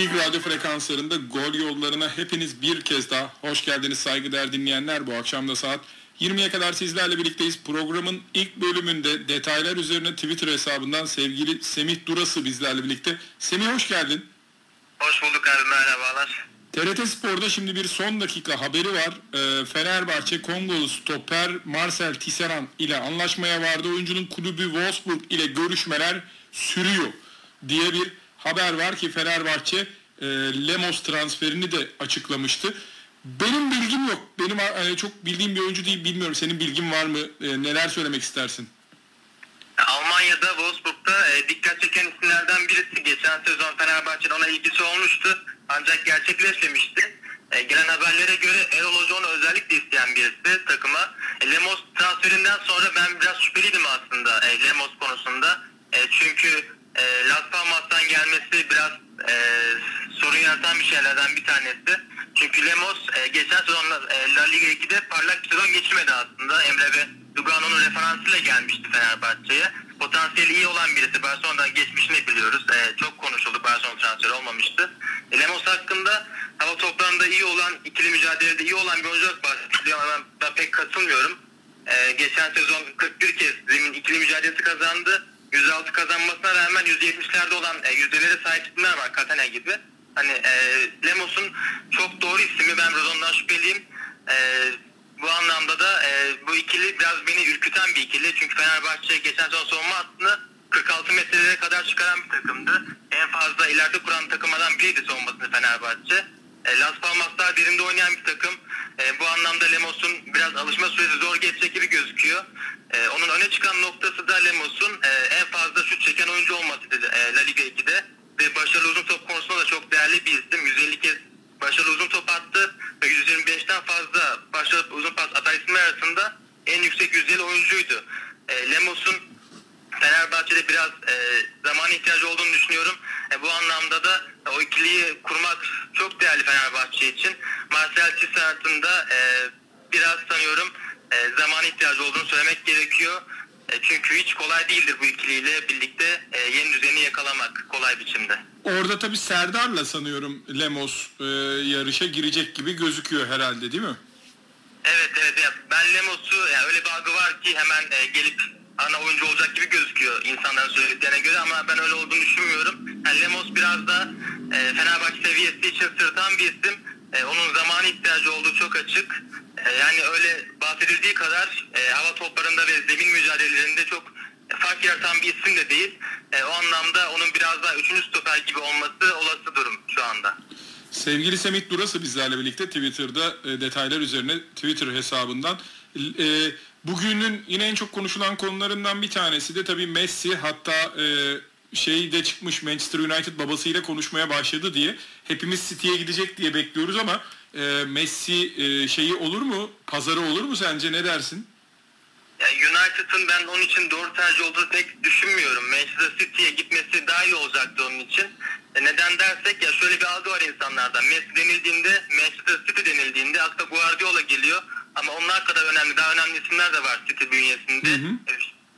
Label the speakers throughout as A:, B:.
A: Big Radyo frekanslarında gol yollarına hepiniz bir kez daha hoş geldiniz saygıdeğer dinleyenler. Bu akşam da saat 20'ye kadar sizlerle birlikteyiz. Programın ilk bölümünde detaylar üzerine Twitter hesabından sevgili Semih Durası bizlerle birlikte. Semih hoş geldin.
B: Hoş bulduk abi merhabalar.
A: TRT Spor'da şimdi bir son dakika haberi var. Ee, Fenerbahçe Kongolu stoper Marcel Tisserand ile anlaşmaya vardı. Oyuncunun kulübü Wolfsburg ile görüşmeler sürüyor diye bir haber var ki Fenerbahçe e, Lemos transferini de açıklamıştı. Benim bilgim yok. Benim e, çok bildiğim bir oyuncu değil bilmiyorum. Senin bilgin var mı? E, neler söylemek istersin?
B: Almanya'da Wolfsburg'da e, dikkat çeken isimlerden birisi. Geçen sezon Fenerbahçe'nin ona ilgisi olmuştu. Ancak gerçekleşmemişti. E, gelen haberlere göre Erol Hoca özellikle isteyen birisi takıma. E, Lemos transferinden sonra ben biraz şüpheliydim aslında e, Lemos konusunda. E, çünkü e, Las Palmas'tan gelmesi biraz e, sorun yaratan bir şeylerden bir tanesi. Çünkü Lemos e, geçen sezon e, La Liga 2'de parlak bir sezon geçirmedi aslında. Emre ve Lugano'nun referansıyla gelmişti Fenerbahçe'ye. Potansiyeli iyi olan birisi. Barcelona'dan geçmişini biliyoruz. E, çok konuşuldu. Barcelona transferi olmamıştı. E, Lemos hakkında hava toplarında iyi olan, ikili mücadelede iyi olan bir oyuncu bahsediliyor ama ben pek katılmıyorum. E, geçen sezon 41 kez zemin ikili mücadelesi kazandı. 106 kazanmasına rağmen 170'lerde olan e, yüzdelere sahip isimler var Katana gibi. Hani e, Lemos'un çok doğru ismi ben Rodon'dan şüpheliyim. E, bu anlamda da e, bu ikili biraz beni ürküten bir ikili. Çünkü Fenerbahçe geçen sezon savunma hattını 46 metrelere kadar çıkaran bir takımdı. En fazla ileride kuran takımlardan biriydi savunmasını Fenerbahçe. E, Las Palmas'ta derinde oynayan bir takım. E, bu anlamda Lemos'un biraz alışma süresi zor geçecek gibi gözüküyor. E, onun öne çıkan noktası da Lemos'un e, en fazla şut çeken oyuncu olmasıydı e, La Liga 2'de. Ve başarılı uzun top konusunda da çok değerli bir isim. 150 kez başarılı uzun top attı ve 125'ten fazla başarılı uzun pas isimler arasında en yüksek yüzdeli oyuncuydu. Lemos'un Fenerbahçe'de biraz zaman ihtiyacı olduğunu düşünüyorum. Bu anlamda da o ikiliyi kurmak çok değerli Fenerbahçe için. Marcel Tisserand'ın da e, biraz sanıyorum e, zaman ihtiyacı olduğunu söylemek gerekiyor. E, çünkü hiç kolay değildir bu ikiliyle birlikte e, yeni düzeni yakalamak kolay biçimde.
A: Orada tabii Serdar'la sanıyorum Lemos e, yarışa girecek gibi gözüküyor herhalde değil mi?
B: Evet evet. Ya, ben Lemos'u yani öyle bir algı var ki hemen e, gelip ana oyuncu olacak gibi gözüküyor insanların söylediklerine göre ama ben öyle olduğunu düşünmüyorum. Yani biraz da e, Fenerbahçe seviyesi için sırtan bir isim. E, onun zamanı ihtiyacı olduğu çok açık. E, yani öyle bahsedildiği kadar e, hava toplarında ve zemin mücadelelerinde çok fark yaratan bir isim de değil. E, o anlamda onun biraz daha üçüncü stoper gibi olması olası durum şu anda.
A: Sevgili Semih Durası bizlerle birlikte Twitter'da e, detaylar üzerine Twitter hesabından. E, bugünün yine en çok konuşulan konularından bir tanesi de tabii Messi hatta e, şey de çıkmış Manchester United babasıyla konuşmaya başladı diye. Hepimiz City'ye gidecek diye bekliyoruz ama e, Messi e, şeyi olur mu? Pazarı olur mu sence? Ne dersin?
B: Yani United'ın ben onun için doğru tercih olduğunu pek düşünmüyorum. Manchester City'ye gitmesi daha iyi olacaktı onun için. E neden dersek ya şöyle bir algı var insanlarda. Messi denildiğinde, Manchester City denildiğinde akla Guardiola geliyor. Ama onlar kadar önemli, daha önemli isimler de var City bünyesinde. Hı hı.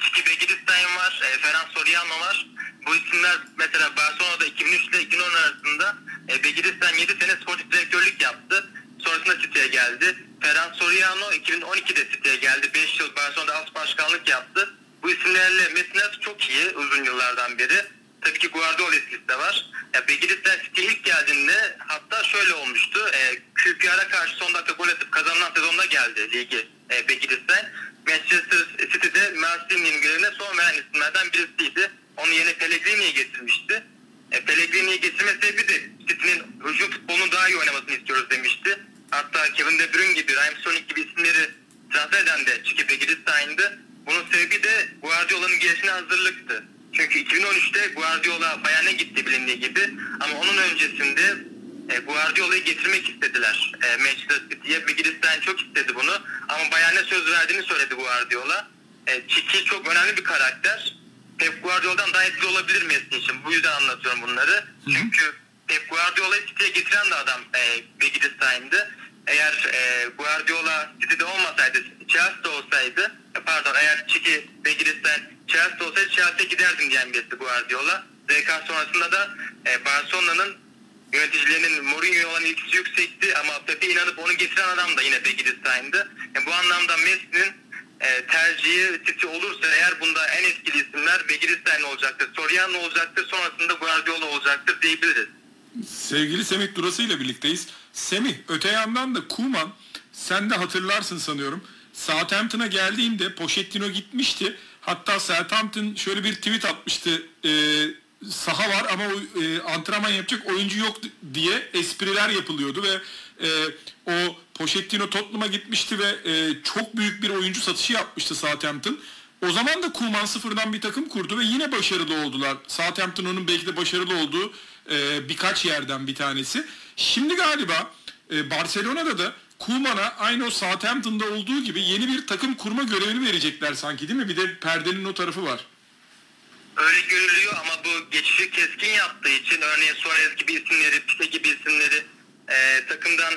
B: Çiki Begiristain var, e, Ferran Soriano var. Bu isimler mesela Barcelona'da 2003 ile 2010 arasında e, Begiristain 7 sene sportif direktörlük yaptı. Sonrasında City'ye geldi. Ferran Soriano 2012'de City'ye geldi. 5 yıl Barcelona'da as başkanlık yaptı. Bu isimlerle Messi çok iyi uzun yıllardan beri. Tabii ki Guardiola etkisi de var. Ya Begiristain City'ye ilk geldiğinde hatta şöyle olmuştu. E, QPR'a karşı son dakika gol atıp kazanılan sezonda geldi ligi e, Begiristain. Manchester City'de Mancini'nin görevine son veren isimlerden birisiydi. Onu yine Pellegrini'ye getirmişti. E, Pellegrini'ye getirme sebebi de City'nin hücum futbolunu daha iyi oynamasını istiyoruz demişti. Hatta Kevin De Bruyne gibi, Raheem Sterling gibi isimleri transfer eden de Çiki Begiris'taydı. Bunun sebebi de Guardiola'nın gelişine hazırlıktı. Çünkü 2013'te Guardiola Bayern'e gitti bilindiği gibi ama onun öncesinde e, Guardiola'yı getirmek istediler e, Manchester City'ye. Begiristain çok istedi bunu ama Bayern'e söz verdiğini söyledi Guardiola. E, Çiki çok önemli bir karakter. Pep Guardiola'dan daha etkili olabilir Messi için. Bu yüzden anlatıyorum bunları. Hı. Çünkü Pep Guardiola'yı City'ye getiren de adam e, Begiris'taydı. Eğer e, Guardiola City'de olmasaydı, Chelsea'de olsaydı, e, pardon eğer Çiki Begiris'ten Chelsea olsaydı Chelsea'ye giderdim diyen birisi Guardiola. ZK sonrasında da e, Barcelona'nın yöneticilerinin Mourinho'ya olan ilgisi yüksekti ama Pepe inanıp onu getiren adam da yine Begiristan'dı. Yani bu anlamda Messi'nin e, tercihi City olursa eğer bunda en etkili isimler Begiristain olacaktır, Soriano olacaktır, sonrasında Guardiola olacaktır diyebiliriz.
A: Sevgili Semih Durası ile birlikteyiz. Semih öte yandan da Kuman sen de hatırlarsın sanıyorum. Southampton'a geldiğinde Pochettino gitmişti. Hatta Southampton şöyle bir tweet atmıştı. E, saha var ama e, antrenman yapacak oyuncu yok diye espriler yapılıyordu ve e, o Pochettino Tottenham'a gitmişti ve e, çok büyük bir oyuncu satışı yapmıştı Southampton. O zaman da Koeman sıfırdan bir takım kurdu ve yine başarılı oldular. Southampton onun belki de başarılı olduğu e, birkaç yerden bir tanesi. Şimdi galiba e, Barcelona'da da Koeman'a aynı o Southampton'da olduğu gibi yeni bir takım kurma görevini verecekler sanki değil mi? Bir de perdenin o tarafı var.
B: Öyle görülüyor ama bu geçişi keskin yaptığı için örneğin Suarez gibi isimleri, Pique gibi isimleri e, takımdan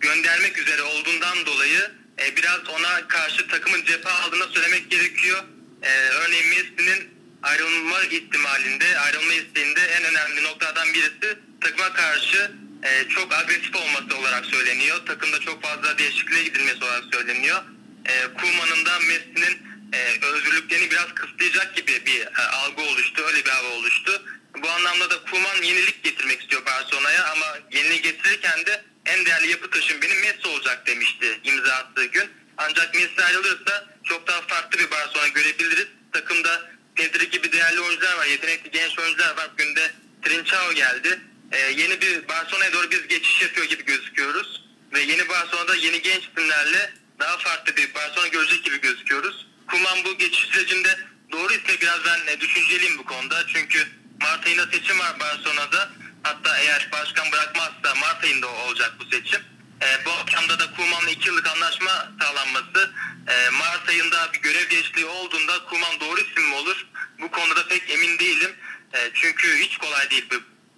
B: göndermek üzere olduğundan dolayı e, biraz ona karşı takımın cephe aldığını söylemek gerekiyor. E, örneğin Messi'nin ayrılma ihtimalinde, ayrılma isteğinde en önemli noktadan birisi takıma karşı e, çok agresif olması olarak söyleniyor. Takımda çok fazla değişikliğe gidilmesi olarak söyleniyor. E, Kuman'ın da Messi'nin e, özgürlüklerini biraz kısıtlayacak gibi bir e, algı oluştu. Öyle bir hava oluştu. Bu anlamda da Kuman yenilik getirmek istiyor Barcelona'ya ama yeniliği getirirken de en değerli yapı taşım benim Messi olacak demişti imza attığı gün. Ancak Messi ayrılırsa çok daha farklı bir Barcelona görebiliriz. Takımda Pedri gibi değerli oyuncular var, yetenekli genç oyuncular var. Bugün de Trincao geldi. Ee, yeni bir Barcelona'ya doğru biz geçiş yapıyor gibi gözüküyoruz. Ve yeni Barcelona'da yeni genç isimlerle daha farklı bir Barcelona görecek gibi gözüküyoruz. Kuman bu geçiş sürecinde doğru ise biraz ben düşünceliyim bu konuda. Çünkü Mart ayında seçim var Barcelona'da. Hatta eğer başkan bırakmazsa Mart ayında olacak bu seçim. E, bu akşamda da Kuman'la 2 yıllık anlaşma sağlanması e, Mart ayında bir görev değişikliği olduğunda Kuman doğru isim mi olur? Bu konuda pek emin değilim. E, çünkü hiç kolay değil bu,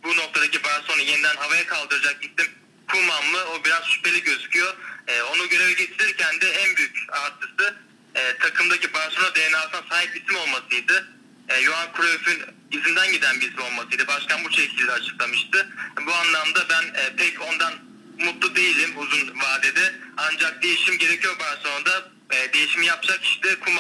B: bu noktadaki Barcelona'yı yeniden havaya kaldıracak isim Kuman mı? O biraz şüpheli gözüküyor. E, onu göreve getirirken de en büyük artısı e, takımdaki Barcelona DNA'sına sahip isim olmasıydı. E, Johan Cruyff'ün izinden giden bir isim olmasıydı. Başkan bu şekilde açıklamıştı. Bu anlamda ben e, pek ondan mutlu değilim uzun vadede. Ancak değişim gerekiyor Barcelona'da. E, değişimi yapacak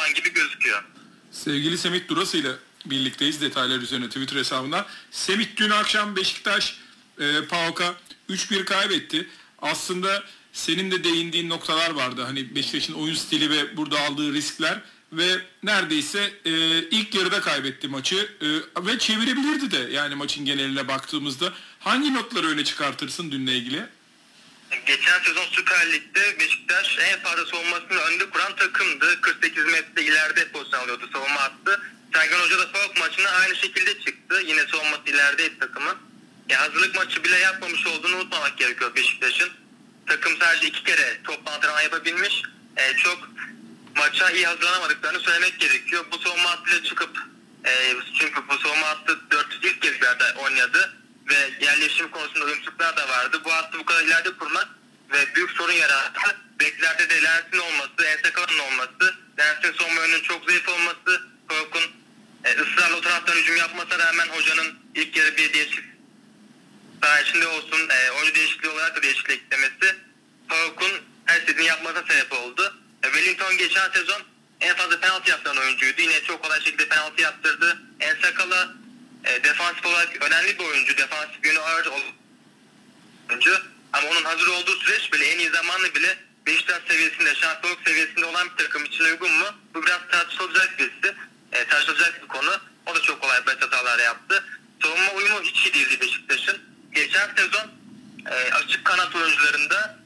B: Kuman gibi gözüküyor.
A: Sevgili Semih Durası ile birlikteyiz detaylar üzerine Twitter hesabından. Semih dün akşam Beşiktaş e, PAOK'a 3-1 kaybetti. Aslında senin de değindiğin noktalar vardı. Hani Beşiktaş'ın oyun stili ve burada aldığı riskler ve neredeyse e, ilk yarıda kaybetti maçı e, ve çevirebilirdi de yani maçın geneline baktığımızda. Hangi notları öne çıkartırsın dünle ilgili?
B: Geçen sezon Süper Lig'de Beşiktaş en fazla savunmasını önde kuran takımdı. 48 metre ileride pozisyon alıyordu, savunma attı. Sergen Hoca da Falk maçına aynı şekilde çıktı. Yine savunması ilerideydi takımın. Ya hazırlık maçı bile yapmamış olduğunu unutmamak gerekiyor Beşiktaş'ın. Takım sadece iki kere toplu antrenman yapabilmiş. E, çok maça iyi hazırlanamadıklarını söylemek gerekiyor. Bu savunma hattıyla çıkıp e, çünkü bu savunma hattı 400 ilk kez oynadı ve yerleşim konusunda uyumsuzluklar da vardı. Bu hattı bu kadar ileride kurmak ve büyük sorun yarattı. Beklerde de Lens'in olması, Ensakala'nın olması, Lens'in savunma önünün çok zayıf olması, Korkun e, ısrarla o taraftan hücum yapmasına rağmen hocanın ilk yarı bir değişik daha içinde olsun e, oyuncu değişikliği olarak da değişiklik eklemesi Korkun her istediğini yapmasına sebep oldu. E, Wellington geçen sezon en fazla penaltı yaptıran oyuncuydu. Yine çok kolay şekilde penaltı yaptırdı. Ensakala e, defansif olarak önemli bir oyuncu. Defansif yönü ağır oyuncu. Ama onun hazır olduğu süreç bile en iyi zamanlı bile Beşiktaş seviyesinde, şampiyonluk seviyesinde olan bir takım için uygun mu? Bu biraz tartışılacak birisi. E, tartışılacak bir konu. O da çok kolay basit hatalar yaptı. Savunma uyumu hiç iyi değildi Beşiktaş'ın. Geçen sezon e, açık kanat oyuncularında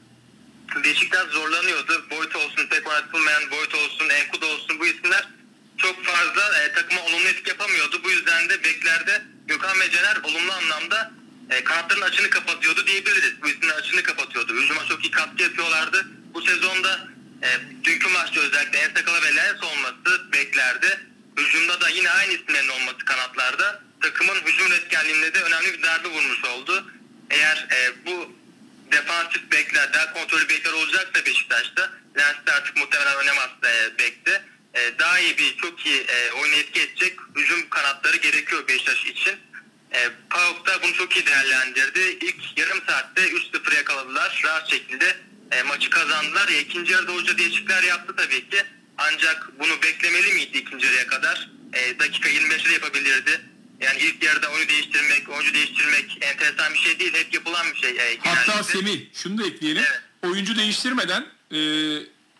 B: Beşiktaş zorlanıyordu. Boyut olsun, pek oynatılmayan Boyut olsun, Enkudu olsun bu isimler çok fazla e, takıma olumlu etki yapamıyordu. Bu yüzden de beklerde Gökhan ve Cener olumlu anlamda e, kanatların açını kapatıyordu diyebiliriz. Bu isimler açını kapatıyordu. Hücuma çok iyi katkı yapıyorlardı. Bu sezonda e, dünkü maçta özellikle Ensakala ve Lens olması beklerde. Hücumda da yine aynı isimlerin olması kanatlarda takımın hücum üretkenliğinde de önemli bir darbe vurmuş oldu. Eğer e, bu defansif bekler, daha kontrollü bekler olacaksa Beşiktaş'ta Lens de artık muhtemelen oynamaz e, bekte. E, daha iyi bir, çok iyi e, oyuna etki edecek hücum kanatları gerekiyor Beşiktaş için. E, Pauk da bunu çok iyi değerlendirdi. İlk saatte 3-0 yakaladılar. Rahat şekilde e, maçı kazandılar. E, ikinci yarıda hoca değişiklikler yaptı tabii ki. Ancak bunu beklemeli miydi ikinci yarıya kadar? E, 25'de yapabilirdi. Yani ilk yarıda oyunu değiştirmek, oyuncu değiştirmek enteresan bir şey değil. Hep yapılan bir şey. E,
A: Hatta. Semih şunu da ekleyelim.
B: Evet.
A: Oyuncu değiştirmeden e,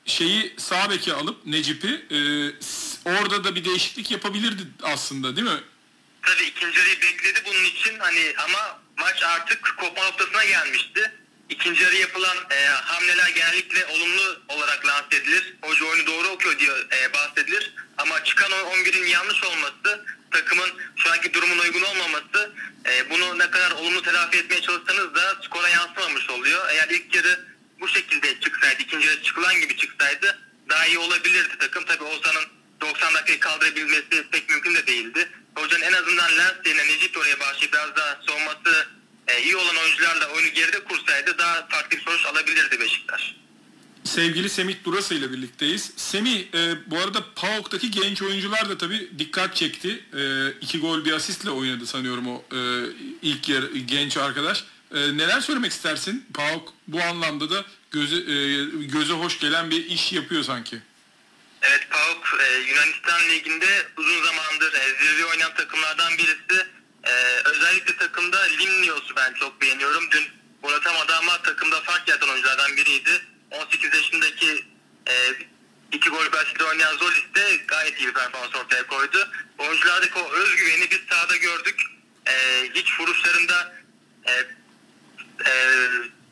A: şeyi sağ beke alıp Necip'i e, orada da bir değişiklik yapabilirdi aslında değil mi?
B: Tabii ikinci bekledi bunun için hani ama maç artık kopma noktasına gelmişti. İkinci yarı yapılan e, hamleler genellikle olumlu olarak lanse edilir. Hoca oyunu doğru okuyor diye e, bahsedilir. Ama çıkan o 11'in yanlış olması, takımın şu anki durumun uygun olmaması e, bunu ne kadar olumlu telafi etmeye çalışsanız da skora yansımamış oluyor. Eğer ilk yarı bu şekilde çıksaydı, ikinci yarı çıkılan gibi çıksaydı daha iyi olabilirdi takım. Tabii Oğuzhan'ın 90 dakikayı kaldırabilmesi pek mümkün de değildi. Hocanın en azından Lens yerine Necip oraya başlayıp biraz daha savunması e, iyi olan oyuncularla oyunu geride kursaydı daha farklı bir sonuç alabilirdi Beşiktaş.
A: Sevgili Semih Durası ile birlikteyiz. Semih e, bu arada PAOK'taki genç oyuncular da tabii dikkat çekti. E, iki gol bir asistle oynadı sanıyorum o e, ilk yer genç arkadaş. E, neler söylemek istersin? PAOK bu anlamda da göze, e, göze hoş gelen bir iş yapıyor sanki.
B: Evet PAOK e, Yunanistan Ligi'nde uzun zamandır e, zirve oynayan takımlardan birisi. Takımda Limnios'u ben çok beğeniyorum. Dün oynatamadı ama takımda fark yaratan oyunculardan biriydi. 18 yaşındaki e, iki gol basitli oynayan Zolis de gayet iyi bir performans ortaya koydu. Oyunculardaki o özgüveni biz sahada gördük. E, hiç vuruşlarında e, e,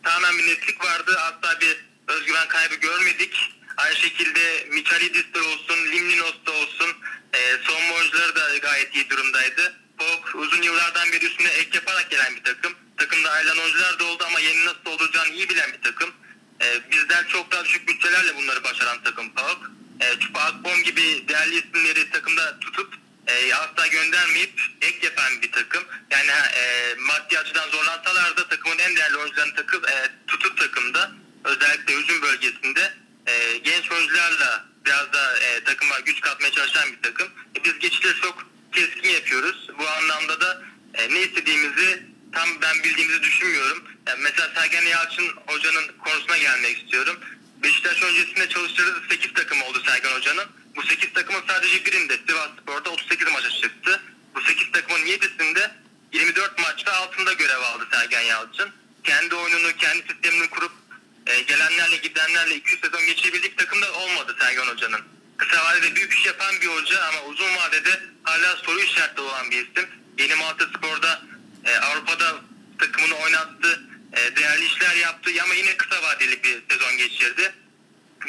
B: tamamen bir netlik vardı. Hatta bir özgüven kaybı görmedik. Aynı şekilde Michailidis de olsun, Limninos da olsun e, son oyuncuları da gayet iyi durumdaydı. Pok uzun yıllardan beri üstüne ek yaparak gelen bir takım. Takımda ayrılan oyuncular da oldu ama yeni nasıl dolduracağını iyi bilen bir takım. E, bizden çok daha bütçelerle bunları başaran takım PAOK. E, Çupa Akbom gibi değerli isimleri takımda tutup e, asla göndermeyip ek yapan bir takım. Yani e, maddi açıdan zorlansalar da takımın en değerli oyuncularını takıp, e, tutup takımda özellikle hücum bölgesinde e, genç oyuncularla biraz da e, takıma güç katmaya çalışan bir takım. E, biz geçişleri çok keskin yapıyoruz. Bu anlamda da e, ne istediğimizi tam ben bildiğimizi düşünmüyorum. Yani mesela Sergen Yalçın hocanın konusuna gelmek istiyorum. Beşiktaş öncesinde çalıştırdığı 8 takım oldu Sergen Hoca'nın. Bu 8 takımın sadece birinde Sivas Spor'da 38 maça çıktı. Bu 8 takımın 7'sinde 24 maçta altında görev aldı Sergen Yalçın. Kendi oyununu, kendi sistemini kurup e, gelenlerle gidenlerle 200 sezon geçirebildik takımda olmadı Sergen Hoca'nın. Kısa vadede büyük iş yapan bir hoca ama uzun vadede hala soru işaretli olan bir isim. Yeni Malatya Spor'da e, Avrupa'da takımını oynattı, e, değerli işler yaptı ama yine kısa vadeli bir sezon geçirdi.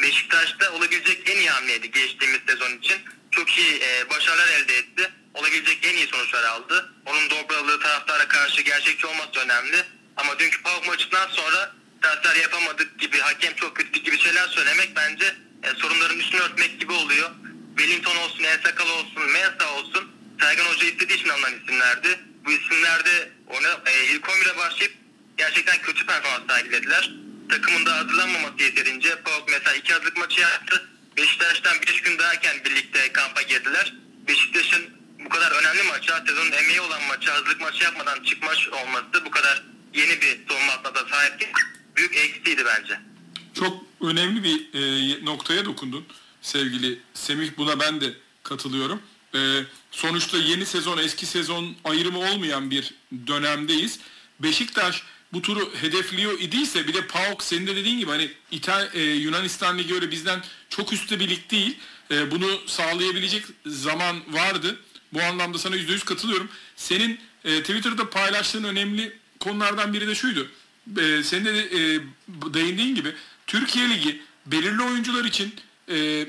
B: Beşiktaş'ta olabilecek en iyi hamleydi geçtiğimiz sezon için. Çok iyi e, başarılar elde etti. Olabilecek en iyi sonuçlar aldı. Onun dobralığı taraftara karşı gerçekçi olması önemli. Ama dünkü PAOK maçından sonra transfer yapamadık gibi, hakem çok kötü gibi şeyler söylemek bence e, sorunların üstünü örtmek gibi oluyor. Wellington olsun, Ensakal olsun, Mensa olsun Sergen Hoca istediği için alınan isimlerdi. Bu isimlerde ona, e, ilk 11'e başlayıp gerçekten kötü performans sergilediler. Takımın da hazırlanmaması yeterince. PAOK mesela iki hazırlık maçı yaptı. Beşiktaş'tan 5 gün daha erken birlikte kampa girdiler. Beşiktaş'ın bu kadar önemli maça, sezonun emeği olan maça, hazırlık maçı yapmadan çıkmış olması bu kadar yeni bir savunma hattına da sahipti. Büyük eksiydi bence.
A: Çok önemli bir e, noktaya dokundun sevgili Semih. Buna ben de katılıyorum. E, sonuçta yeni sezon eski sezon ayrımı olmayan bir dönemdeyiz. Beşiktaş bu turu hedefliyor idiyse bir de PAOK senin de dediğin gibi hani İtal e, Yunanistan Ligi öyle bizden çok üstte bir lig değil. E, bunu sağlayabilecek zaman vardı. Bu anlamda sana %100 katılıyorum. Senin e, Twitter'da paylaştığın önemli konulardan biri de şuydu. E, senin de e, değindiğin gibi Türkiye Ligi belirli oyuncular için e,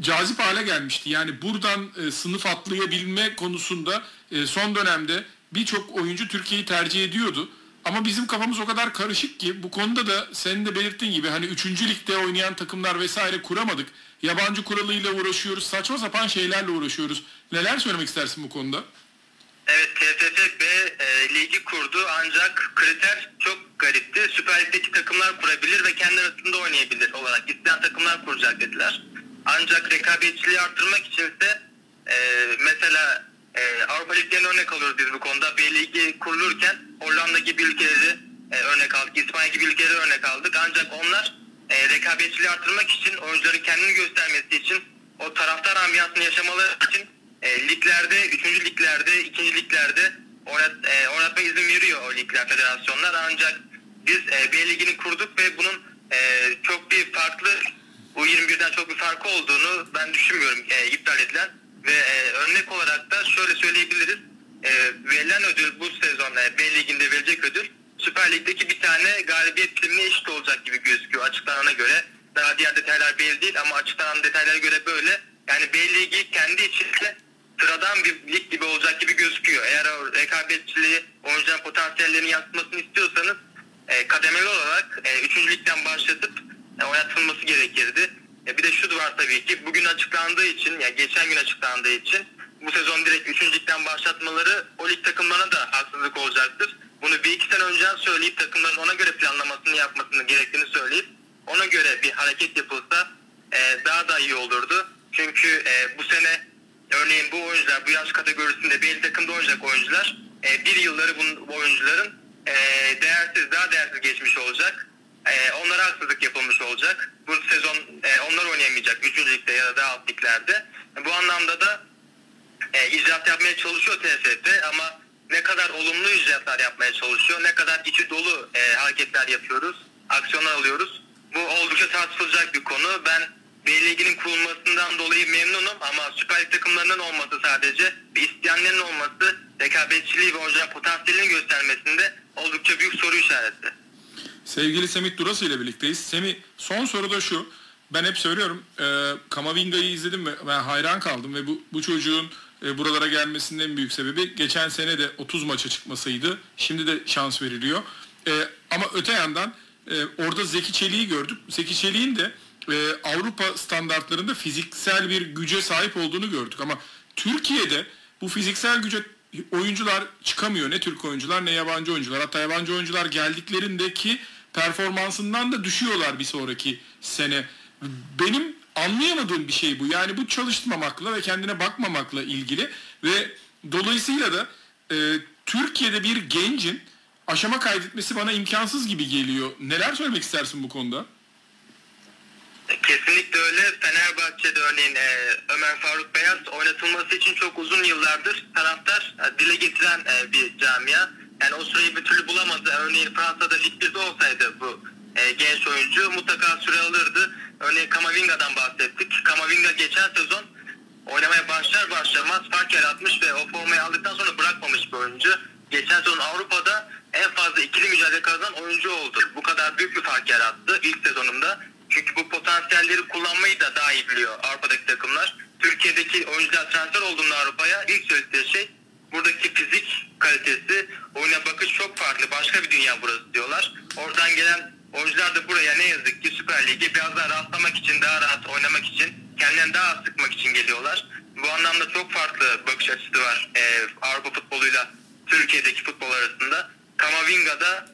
A: cazip hale gelmişti. Yani buradan e, sınıf atlayabilme konusunda e, son dönemde birçok oyuncu Türkiye'yi tercih ediyordu. Ama bizim kafamız o kadar karışık ki bu konuda da senin de belirttiğin gibi hani 3. ligde oynayan takımlar vesaire kuramadık. Yabancı kuralıyla uğraşıyoruz. Saçma sapan şeylerle uğraşıyoruz. Neler söylemek istersin bu konuda?
B: Evet TFF e, ligi kurdu ancak kriter çok garipti. Süper Lig'deki takımlar kurabilir ve kendi arasında oynayabilir olarak isteyen takımlar kuracak dediler. Ancak rekabetçiliği arttırmak içinse e, mesela e, Avrupa Liglerine örnek alıyoruz biz bu konuda. B Ligi kurulurken Hollanda gibi ülkeleri e, örnek aldık. İspanya gibi ülkelere örnek aldık. Ancak onlar e, rekabetçiliği artırmak için, oyuncuların kendini göstermesi için, o taraftar ambiyansını yaşamaları için e, liglerde, 3. liglerde, 2. liglerde oynat, e, oynatma izin veriyor o ligler, federasyonlar. Ancak biz e, B ligini kurduk ve bunun e, çok bir farklı U21'den çok bir farkı olduğunu ben düşünmüyorum e, iptal edilen. Ve e, örnek olarak da şöyle söyleyebiliriz. E, verilen ödül bu sezon e, B liginde verecek ödül Süper Lig'deki bir tane galibiyet primine eşit olacak gibi gözüküyor açıklanana göre. Daha diğer detaylar belli değil ama açıklanan detaylara göre böyle. Yani B Ligi kendi içinde sıradan bir lig gibi olacak gibi gözüküyor. Eğer rekabetçiliği, oyuncuların potansiyellerini yansıtmasını istiyorsanız e, kademeli olarak e, 3. ligden başlatıp e, oynatılması gerekirdi. E, bir de şu var tabii ki bugün açıklandığı için, yani geçen gün açıklandığı için bu sezon direkt 3. ligden başlatmaları o lig takımlarına da haksızlık olacaktır. Bunu bir iki sene önceden söyleyip takımların ona göre planlamasını yapmasını gerektiğini söyleyip ona göre bir hareket yapılsa e, daha da iyi olurdu. Çünkü e, bu sene örneğin bu oyuncular bu yaş kategorisinde belli takımda oynayacak oyuncular e, bir yılları bu oyuncuların e, değersiz daha değersiz geçmiş olacak. E, onlara haksızlık yapılmış olacak. Bu sezon e, onlar oynayamayacak 3. ligde ya da alt liglerde. Bu anlamda da e, icraat yapmaya çalışıyor TSF ama ne kadar olumlu icraatlar yapmaya çalışıyor, ne kadar içi dolu e, hareketler yapıyoruz, aksiyonlar alıyoruz. Bu oldukça tartışılacak bir konu. Ben B Ligi'nin kurulmasından dolayı memnunum ama Süper Lig takımlarının olması sadece ve isteyenlerin olması rekabetçiliği ve oyuncuların potansiyelini göstermesinde oldukça büyük soru işareti.
A: Sevgili Semih Durası ile birlikteyiz. Semih son soru da şu. Ben hep söylüyorum. E, Kamavinga'yı izledim ve ben hayran kaldım ve bu, bu çocuğun e, buralara gelmesinin en büyük sebebi geçen sene de 30 maça çıkmasıydı. Şimdi de şans veriliyor. E, ama öte yandan e, orada Zeki Çelik'i gördük. Zeki Çelik'in de e, Avrupa standartlarında fiziksel bir güce sahip olduğunu gördük. Ama Türkiye'de bu fiziksel güce oyuncular çıkamıyor. Ne Türk oyuncular ne yabancı oyuncular. Hatta yabancı oyuncular geldiklerindeki performansından da düşüyorlar bir sonraki sene. Benim anlayamadığım bir şey bu. Yani bu çalışmamakla ve kendine bakmamakla ilgili ve dolayısıyla da e, Türkiye'de bir gencin aşama kaydetmesi bana imkansız gibi geliyor. Neler söylemek istersin bu konuda?
B: Kesinlikle öyle. Fenerbahçe'de örneğin e, Ömer Faruk Beyaz oynatılması için çok uzun yıllardır taraftar e, dile getiren e, bir camia. Yani o süreyi bir türlü bulamadı. Örneğin Fransa'da Lig 1'de olsaydı bu e, genç oyuncu mutlaka süre alırdı. Örneğin Kamavinga'dan bahsettik. Kamavinga geçen sezon oynamaya başlar başlamaz fark yaratmış ve o formayı aldıktan sonra bırakmamış bir oyuncu. Geçen sezon Avrupa'da en fazla ikili mücadele kazanan oyuncu oldu. Bu kadar büyük bir fark yarattı ilk sezonunda. Potansiyelleri kullanmayı da daha iyi biliyor Avrupa'daki takımlar. Türkiye'deki oyuncular transfer olduğunda Avrupa'ya ilk söylediği şey buradaki fizik kalitesi, oyuna bakış çok farklı. Başka bir dünya burası diyorlar. Oradan gelen oyuncular da buraya ne yazık ki Süper Lig'e biraz daha rahatlamak için, daha rahat oynamak için, kendilerini daha az sıkmak için geliyorlar. Bu anlamda çok farklı bakış açısı var e, Avrupa futboluyla Türkiye'deki futbol arasında. Kamavinga'da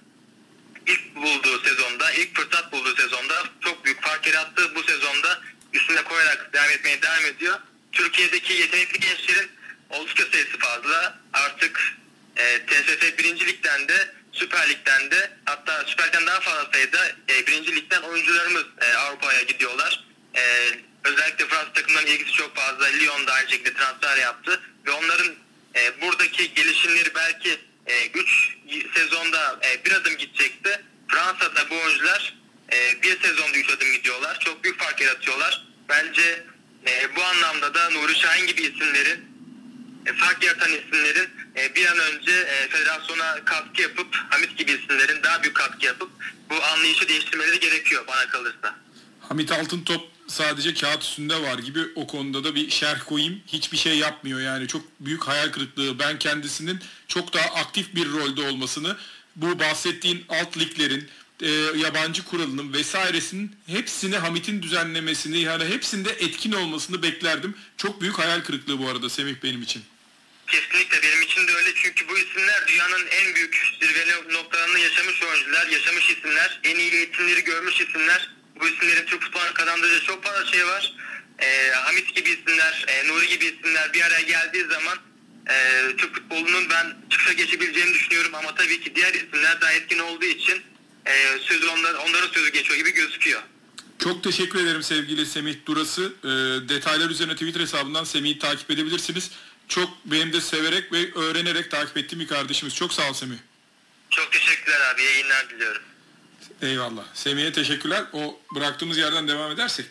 B: ilk bulduğu sezonda, ilk fırsat bulduğu sezonda çok büyük fark yarattı. Bu sezonda üstüne koyarak devam etmeye devam ediyor. Türkiye'deki yetenekli gençlerin oldukça sayısı fazla. Artık e, TSF 1. Lig'den de Süper Lig'den de hatta Süper Lig'den daha fazla sayıda e, 1. Lig'den oyuncularımız e, Avrupa'ya gidiyorlar. E, özellikle Fransız takımların ilgisi çok fazla. Lyon da aynı şekilde transfer yaptı ve onların e, buradaki gelişimleri belki 3 e, sezonda e, bir adım gidecekti. Fransa'da bu oyuncular e, bir sezonda 3 adım gidiyorlar. Çok büyük fark yaratıyorlar. Bence e, bu anlamda da Nuri Şahin gibi isimlerin e, fark yaratan isimlerin e, bir an önce e, federasyona katkı yapıp Hamit gibi isimlerin daha büyük katkı yapıp bu anlayışı değiştirmeleri gerekiyor bana kalırsa.
A: Hamit Altıntop sadece kağıt üstünde var gibi o konuda da bir şerh koyayım. Hiçbir şey yapmıyor yani çok büyük hayal kırıklığı. Ben kendisinin çok daha aktif bir rolde olmasını bu bahsettiğin alt liglerin e, yabancı kuralının vesairesinin hepsini Hamit'in düzenlemesini yani hepsinde etkin olmasını beklerdim. Çok büyük hayal kırıklığı bu arada Semih benim için.
B: Kesinlikle benim için de öyle çünkü bu isimler dünyanın en büyük zirveli noktalarını yaşamış oyuncular, yaşamış isimler, en iyi eğitimleri görmüş isimler bu isimlerin Türk futboluna kazandığı çok fazla şey var. E, Hamit gibi isimler, e, Nuri gibi isimler bir araya geldiği zaman e, Türk futbolunun ben çıkışa geçebileceğini düşünüyorum ama tabii ki diğer isimler daha etkin olduğu için e, sözü onlar, onların sözü geçiyor gibi gözüküyor.
A: Çok teşekkür ederim sevgili Semih Durası. Ee, detaylar üzerine Twitter hesabından Semih'i takip edebilirsiniz. Çok benim de severek ve öğrenerek takip ettiğim bir kardeşimiz. Çok sağ ol Semih.
B: Çok teşekkürler abi. Yayınlar diliyorum.
A: Eyvallah. Semih'e teşekkürler. O bıraktığımız yerden devam edersek